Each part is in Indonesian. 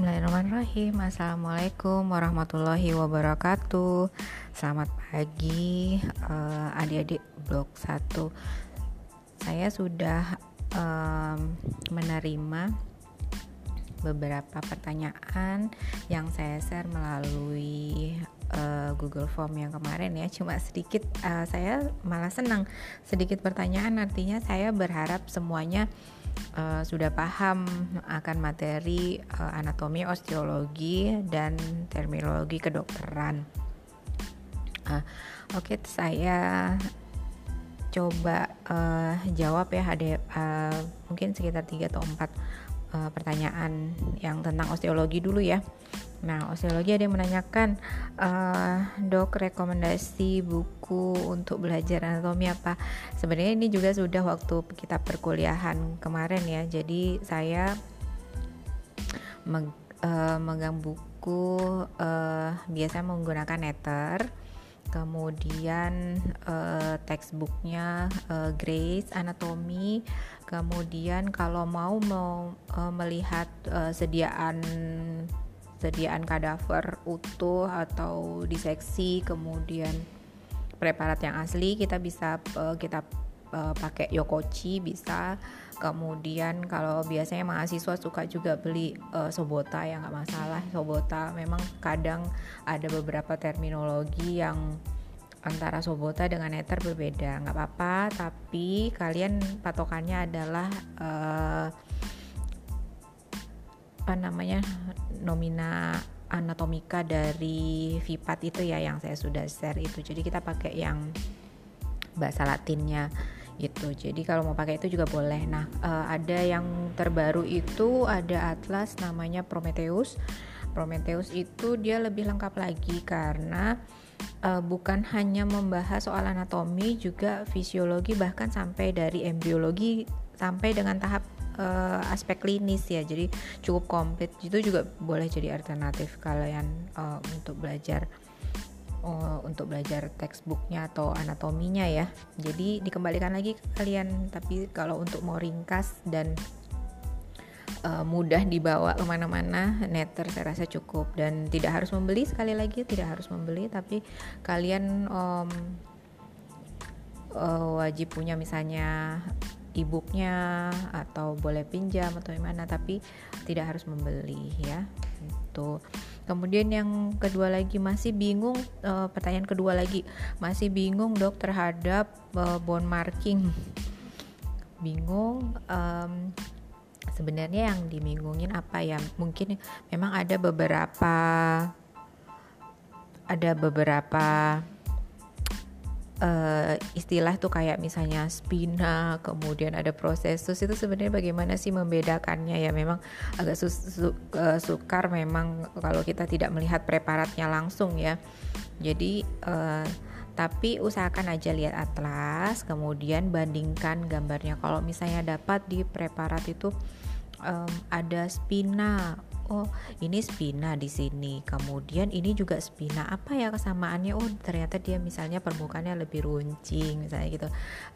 Bismillahirrahmanirrahim. Assalamualaikum warahmatullahi wabarakatuh. Selamat pagi uh, adik-adik blok 1 Saya sudah um, menerima beberapa pertanyaan yang saya share melalui uh, Google Form yang kemarin ya. Cuma sedikit uh, saya malah senang. Sedikit pertanyaan artinya saya berharap semuanya uh, sudah paham akan materi uh, anatomi osteologi dan terminologi kedokteran. Uh, Oke, okay, saya coba uh, jawab ya ada uh, mungkin sekitar 3 atau 4 uh, pertanyaan yang tentang osteologi dulu ya. Nah, osteologi ada yang menanyakan, uh, dok rekomendasi buku untuk belajar anatomi apa? Sebenarnya ini juga sudah waktu kita perkuliahan kemarin ya. Jadi saya meg, uh, megang buku uh, biasa menggunakan netter. Kemudian uh, textbooknya uh, Grace Anatomi. Kemudian kalau mau mau uh, melihat uh, sediaan sediaan kadaver utuh atau diseksi kemudian preparat yang asli kita bisa uh, kita uh, pakai yokochi bisa. Kemudian kalau biasanya mahasiswa suka juga beli uh, sobota ya nggak masalah. Sobota memang kadang ada beberapa terminologi yang antara sobota dengan ether berbeda nggak apa-apa. Tapi kalian patokannya adalah uh, apa namanya nomina anatomika dari VIPAT itu ya yang saya sudah share itu. Jadi kita pakai yang bahasa latinnya itu. Jadi kalau mau pakai itu juga boleh. Nah uh, ada yang terbaru itu ada atlas namanya Prometheus. Prometheus itu dia lebih lengkap lagi karena uh, bukan hanya membahas soal anatomi juga fisiologi bahkan sampai dari embriologi sampai dengan tahap uh, aspek klinis ya. Jadi cukup komplit. Itu juga boleh jadi alternatif kalian uh, untuk belajar uh, untuk belajar textbooknya atau anatominya ya. Jadi dikembalikan lagi ke kalian. Tapi kalau untuk mau ringkas dan uh, mudah dibawa ke mana-mana netter saya rasa cukup. Dan tidak harus membeli sekali lagi tidak harus membeli. Tapi kalian um, uh, wajib punya misalnya e-booknya atau boleh pinjam atau gimana tapi tidak harus membeli ya. Itu kemudian yang kedua lagi masih bingung uh, pertanyaan kedua lagi masih bingung dok terhadap uh, bone marking. Bingung um, sebenarnya yang dibingungin apa ya? Mungkin memang ada beberapa ada beberapa uh, istilah tuh kayak misalnya spina, kemudian ada prosesus itu sebenarnya bagaimana sih membedakannya ya memang agak su su uh, sukar memang kalau kita tidak melihat preparatnya langsung ya. Jadi uh, tapi usahakan aja lihat atlas, kemudian bandingkan gambarnya. Kalau misalnya dapat di preparat itu um, ada spina, oh ini spina di sini. Kemudian ini juga spina. Apa ya kesamaannya? Oh ternyata dia misalnya permukaannya lebih runcing misalnya gitu.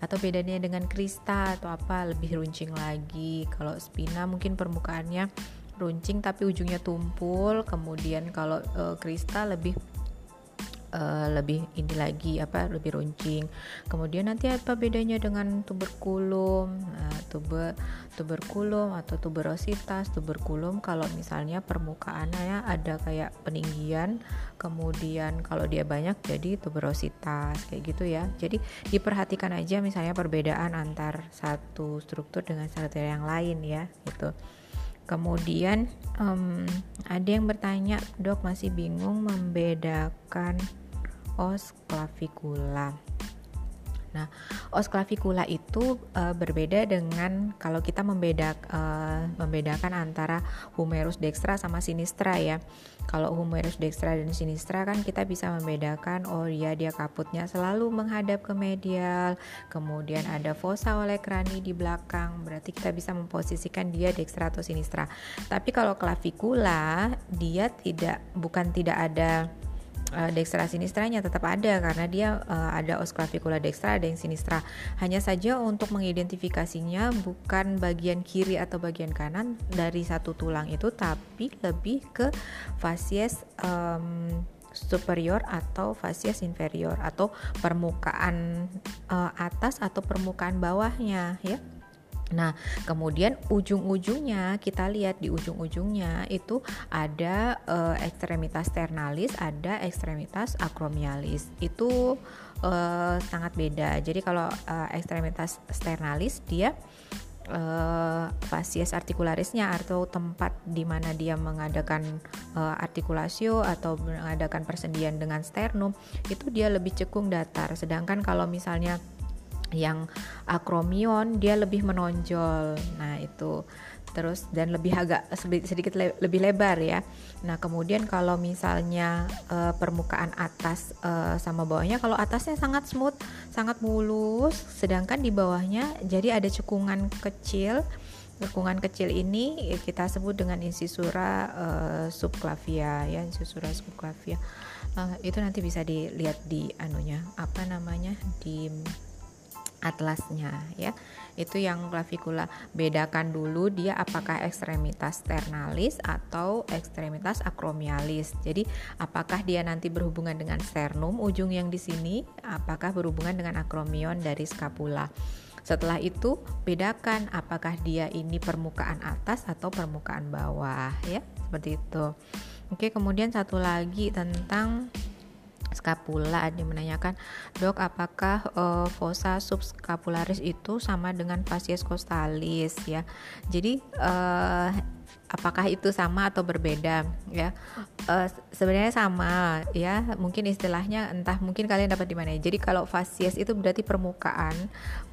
Atau bedanya dengan krista atau apa lebih runcing lagi. Kalau spina mungkin permukaannya runcing tapi ujungnya tumpul. Kemudian kalau uh, krista lebih uh, lebih ini lagi apa lebih runcing. Kemudian nanti apa bedanya dengan tuberkulum? Nah, tuber tuberkulum atau tuberositas. Tuberkulum kalau misalnya permukaannya ada kayak peninggian, kemudian kalau dia banyak jadi tuberositas kayak gitu ya. Jadi diperhatikan aja misalnya perbedaan antar satu struktur dengan satu yang lain ya gitu. Kemudian um, ada yang bertanya, dok masih bingung membedakan os clavicula. Nah, os clavicula itu uh, berbeda dengan kalau kita membedak, uh, membedakan antara humerus dextra sama sinistra ya. Kalau humerus dextra dan sinistra kan kita bisa membedakan oh ya dia kaputnya selalu menghadap ke medial, kemudian ada fossa oleh krani di belakang, berarti kita bisa memposisikan dia dextra atau sinistra. Tapi kalau clavicula dia tidak bukan tidak ada uh, dextra sinistranya tetap ada karena dia uh, ada os clavicula dextra ada yang sinistra. Hanya saja untuk mengidentifikasinya bukan bagian kiri atau bagian kanan dari satu tulang itu tapi lebih ke fasies um, superior atau fasies inferior atau permukaan uh, atas atau permukaan bawahnya ya Nah, kemudian ujung-ujungnya kita lihat di ujung-ujungnya itu ada uh, ekstremitas ternalis, ada ekstremitas akromialis. Itu uh, sangat beda. Jadi kalau uh, ekstremitas ternalis dia uh, fasies artikularisnya atau tempat di mana dia mengadakan uh, artikulasio atau mengadakan persendian dengan sternum itu dia lebih cekung datar. Sedangkan kalau misalnya yang akromion dia lebih menonjol. Nah itu. Terus dan lebih agak sedikit le lebih lebar ya. Nah kemudian kalau misalnya uh, permukaan atas uh, sama bawahnya kalau atasnya sangat smooth sangat mulus sedangkan di bawahnya jadi ada cekungan kecil. Cekungan kecil ini kita sebut dengan incisura uh, subclavia ya incisura subclavia. Uh, itu nanti bisa dilihat di anunya apa namanya di atlasnya ya. Itu yang clavicula bedakan dulu dia apakah ekstremitas ternalis atau ekstremitas akromialis jadi apakah dia nanti berhubungan dengan sternum ujung yang di sini apakah berhubungan dengan akromion dari scapula. Setelah itu bedakan apakah dia ini permukaan atas atau permukaan bawah ya. Seperti itu. Oke kemudian satu lagi tentang scapula ada yang menanyakan dok apakah uh, fossa subscapularis itu sama dengan fascies costalis? Ya. Jadi uh, apakah itu sama atau berbeda? Ya. Uh, sebenarnya sama ya. Mungkin istilahnya entah mungkin kalian dapat di mana ya. Jadi kalau fasies itu berarti permukaan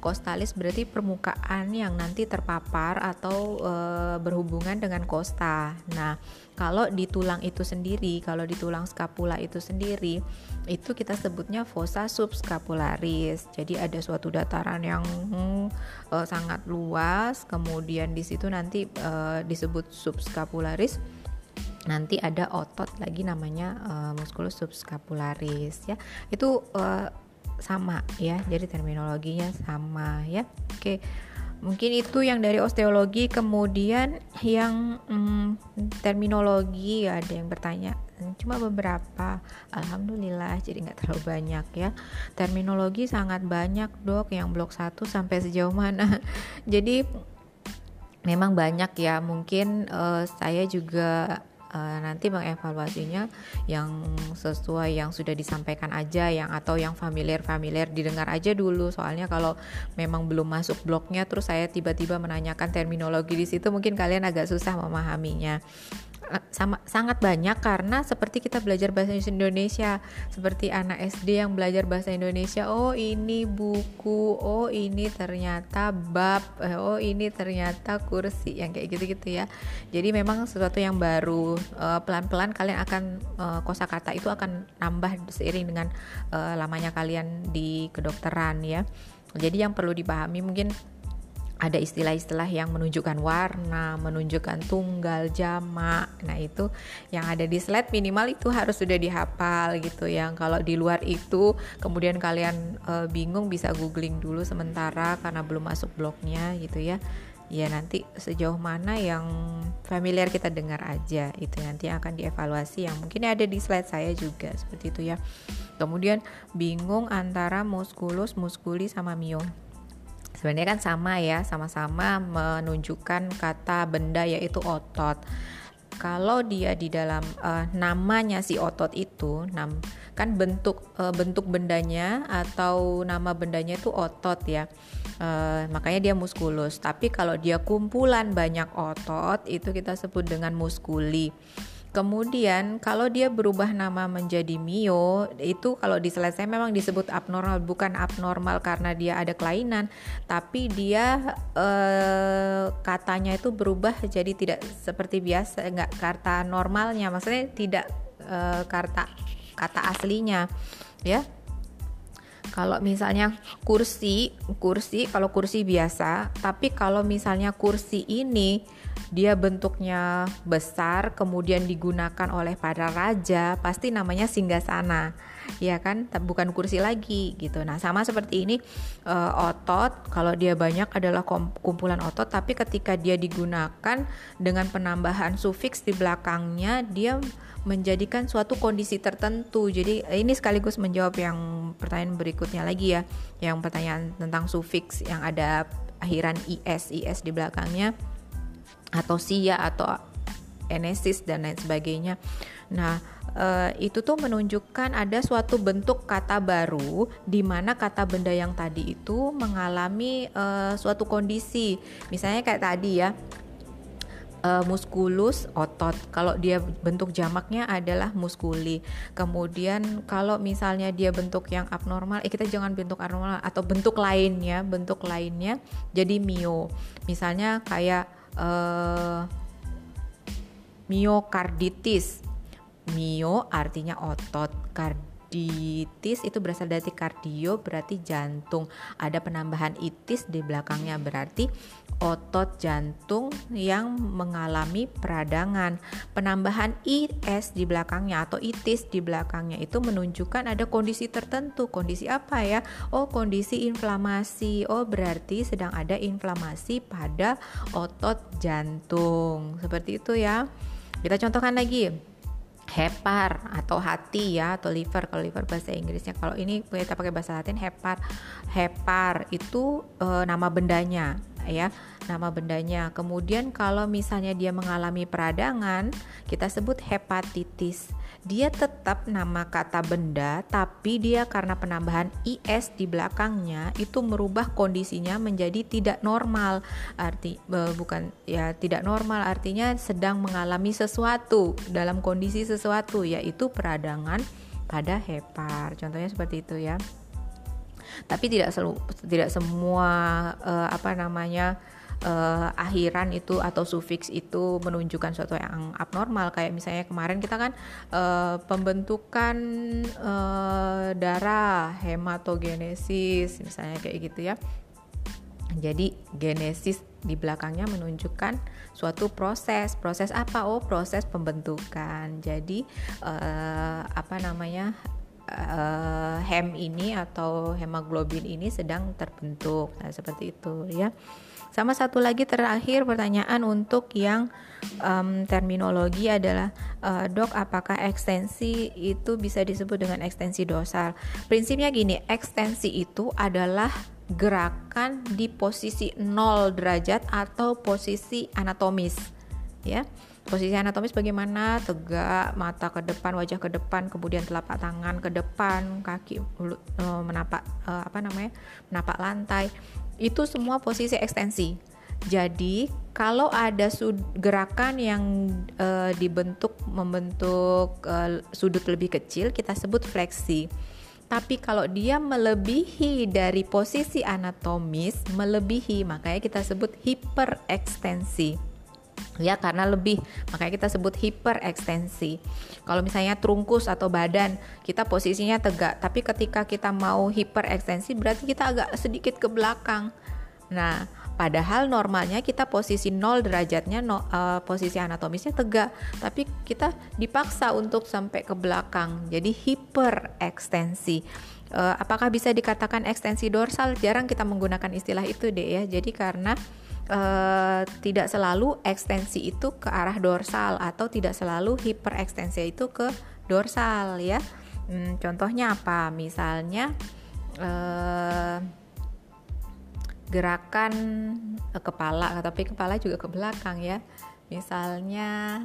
kostalis berarti permukaan yang nanti terpapar atau uh, berhubungan dengan kosta. Nah kalau di tulang itu sendiri, kalau di tulang skapula itu sendiri, itu kita sebutnya fossa subscapularis. Jadi ada suatu dataran yang hmm, uh, sangat luas, kemudian di situ nanti uh, disebut subscapularis. Nanti ada otot lagi namanya uh, musculus subscapularis ya. Itu uh, sama ya. Jadi terminologinya sama ya. Oke. Okay mungkin itu yang dari osteologi kemudian yang hmm, terminologi ada yang bertanya cuma beberapa. Alhamdulillah jadi nggak terlalu banyak ya. Terminologi sangat banyak dok yang blok 1 sampai sejauh mana. Jadi memang banyak ya. Mungkin uh, saya juga uh, nanti mengevaluasinya yang sesuai yang sudah disampaikan aja yang atau yang familiar familiar didengar aja dulu. Soalnya kalau memang belum masuk blognya terus saya tiba-tiba menanyakan terminologi di situ mungkin kalian agak susah memahaminya sama sangat banyak karena seperti kita belajar bahasa Indonesia seperti anak SD yang belajar bahasa Indonesia oh ini buku oh ini ternyata bab eh, oh ini ternyata kursi yang kayak gitu-gitu ya. Jadi memang sesuatu yang baru eh, pelan-pelan kalian akan uh, kosakata itu akan nambah seiring dengan lamanya kalian di kedokteran ya. Jadi yang perlu dipahami mungkin ada istilah-istilah yang menunjukkan warna, menunjukkan tunggal, jamak. Nah, itu yang ada di slide minimal itu harus sudah dihafal gitu. Yang kalau di luar itu kemudian kalian e, bingung bisa googling dulu sementara karena belum masuk blognya gitu ya. Ya nanti sejauh mana yang familiar kita dengar aja itu nanti akan dievaluasi yang mungkin ada di slide saya juga seperti itu ya. Kemudian bingung antara musculus, musculi sama mio sebenarnya kan sama ya sama-sama menunjukkan kata benda yaitu otot. Kalau dia di dalam uh, namanya si otot itu nam kan bentuk uh, bentuk bendanya atau nama bendanya itu otot ya. Uh, makanya dia muskulus. Tapi kalau dia kumpulan banyak otot itu kita sebut dengan muskuli Kemudian kalau dia berubah nama menjadi Mio itu kalau di memang disebut abnormal bukan abnormal karena dia ada kelainan tapi dia eh, katanya itu berubah jadi tidak seperti biasa enggak kata normalnya maksudnya tidak eh, kata kata aslinya ya kalau misalnya kursi kursi kalau kursi biasa tapi kalau misalnya kursi ini dia bentuknya besar kemudian digunakan oleh para raja pasti namanya singgasana ya kan bukan kursi lagi gitu nah sama seperti ini uh, otot kalau dia banyak adalah kumpulan otot tapi ketika dia digunakan dengan penambahan sufiks di belakangnya dia menjadikan suatu kondisi tertentu. Jadi ini sekaligus menjawab yang pertanyaan berikutnya lagi ya, yang pertanyaan tentang sufiks yang ada akhiran is is di belakangnya atau sia atau enesis dan lain sebagainya. Nah, e, itu tuh menunjukkan ada suatu bentuk kata baru di mana kata benda yang tadi itu mengalami e, suatu kondisi. Misalnya kayak tadi ya, e, muskulus otot. Kalau dia bentuk jamaknya adalah muskuli. Kemudian kalau misalnya dia bentuk yang abnormal, eh kita jangan bentuk abnormal atau bentuk lainnya, bentuk lainnya jadi mio. Misalnya kayak uh, miokarditis. Mio artinya otot, karditis itu berasal dari kardio berarti jantung. Ada penambahan itis di belakangnya berarti otot jantung yang mengalami peradangan. Penambahan IS di belakangnya atau itis di belakangnya itu menunjukkan ada kondisi tertentu. Kondisi apa ya? Oh, kondisi inflamasi. Oh, berarti sedang ada inflamasi pada otot jantung. Seperti itu ya. Kita contohkan lagi hepar atau hati ya atau liver kalau liver bahasa Inggrisnya. Kalau ini kita pakai bahasa Latin hepar. Hepar itu e, nama bendanya ya nama bendanya. Kemudian kalau misalnya dia mengalami peradangan, kita sebut hepatitis. Dia tetap nama kata benda, tapi dia karena penambahan is di belakangnya itu merubah kondisinya menjadi tidak normal. Arti bukan ya tidak normal artinya sedang mengalami sesuatu dalam kondisi sesuatu yaitu peradangan pada hepar. Contohnya seperti itu ya tapi tidak selalu tidak semua uh, apa namanya uh, akhiran itu atau sufiks itu menunjukkan sesuatu yang abnormal kayak misalnya kemarin kita kan uh, pembentukan uh, darah hematogenesis misalnya kayak gitu ya jadi genesis di belakangnya menunjukkan suatu proses. Proses apa? Oh, proses pembentukan. Jadi uh, apa namanya? Uh, hem ini atau hemoglobin ini sedang terbentuk. Nah, seperti itu ya. Sama satu lagi terakhir pertanyaan untuk yang um, terminologi adalah uh, dok apakah ekstensi itu bisa disebut dengan ekstensi dorsal? Prinsipnya gini, ekstensi itu adalah gerakan di posisi 0 derajat atau posisi anatomis ya Posisi anatomis bagaimana? Tegak, mata ke depan, wajah ke depan, kemudian telapak tangan ke depan, kaki uh, menapak uh, apa namanya? menapak lantai. Itu semua posisi ekstensi. Jadi, kalau ada gerakan yang uh, dibentuk membentuk uh, sudut lebih kecil, kita sebut fleksi. Tapi kalau dia melebihi dari posisi anatomis, melebihi, makanya kita sebut hiperekstensi ya karena lebih makanya kita sebut hiperekstensi. Kalau misalnya trungkus atau badan kita posisinya tegak tapi ketika kita mau hiperekstensi berarti kita agak sedikit ke belakang. Nah padahal normalnya kita posisi 0 derajatnya no, uh, posisi anatomisnya tegak tapi kita dipaksa untuk sampai ke belakang. Jadi hiperekstensi. Uh, apakah bisa dikatakan ekstensi dorsal? Jarang kita menggunakan istilah itu deh ya. Jadi karena Uh, tidak selalu ekstensi itu ke arah dorsal atau tidak selalu hiperekstensi itu ke dorsal ya. Hmm, contohnya apa? Misalnya uh, gerakan kepala, tapi kepala juga ke belakang ya. Misalnya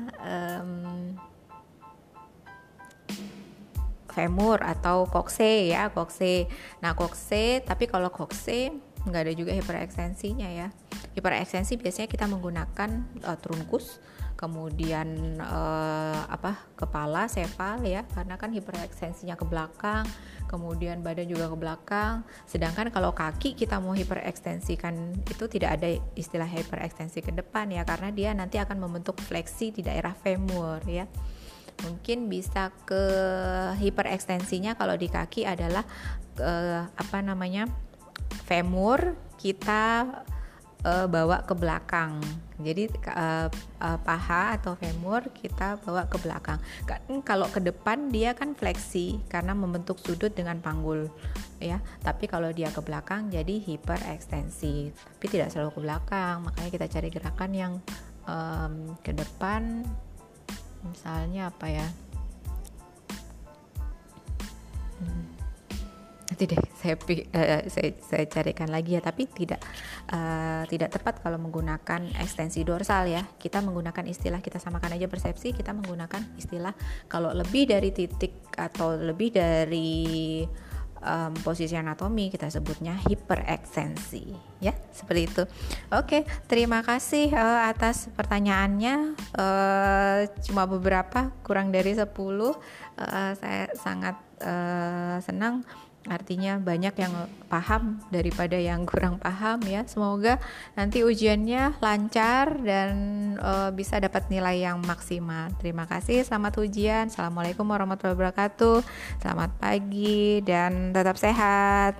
femur atau kokse ya, kokse. Nah, kokse, tapi kalau kokse nggak ada juga hiperekstensinya ya. Hiperekstensi biasanya kita menggunakan uh, trunkus kemudian uh, apa kepala sefal ya karena kan hiperekstensinya ke belakang kemudian badan juga ke belakang. Sedangkan kalau kaki kita mau hiperekstensikan itu tidak ada istilah hiperekstensi ke depan ya karena dia nanti akan membentuk fleksi di daerah femur ya. Mungkin bisa ke hiperekstensinya kalau di kaki adalah uh, apa namanya femur kita uh, bawa ke belakang jadi uh, uh, paha atau femur kita bawa ke belakang. Kan kalau ke depan dia kan fleksi karena membentuk sudut dengan panggul ya. Tapi kalau dia ke belakang jadi hiperekstensi. Tapi tidak selalu ke belakang. Makanya kita cari gerakan yang um, ke depan misalnya apa ya? Hmm nanti deh saya, uh, saya saya carikan lagi ya tapi tidak uh, tidak tepat kalau menggunakan ekstensi dorsal ya. Kita menggunakan istilah kita samakan aja persepsi kita menggunakan istilah kalau lebih dari titik atau lebih dari um, posisi anatomi kita sebutnya hiperekstensi ya seperti itu. Oke terima kasih uh, atas pertanyaannya. Uh, cuma beberapa kurang dari 10 uh, saya sangat uh, senang Artinya banyak yang paham daripada yang kurang paham ya. Semoga nanti ujiannya lancar dan uh, bisa dapat nilai yang maksimal. Terima kasih, selamat ujian. Assalamualaikum warahmatullahi wabarakatuh. Selamat pagi dan tetap sehat.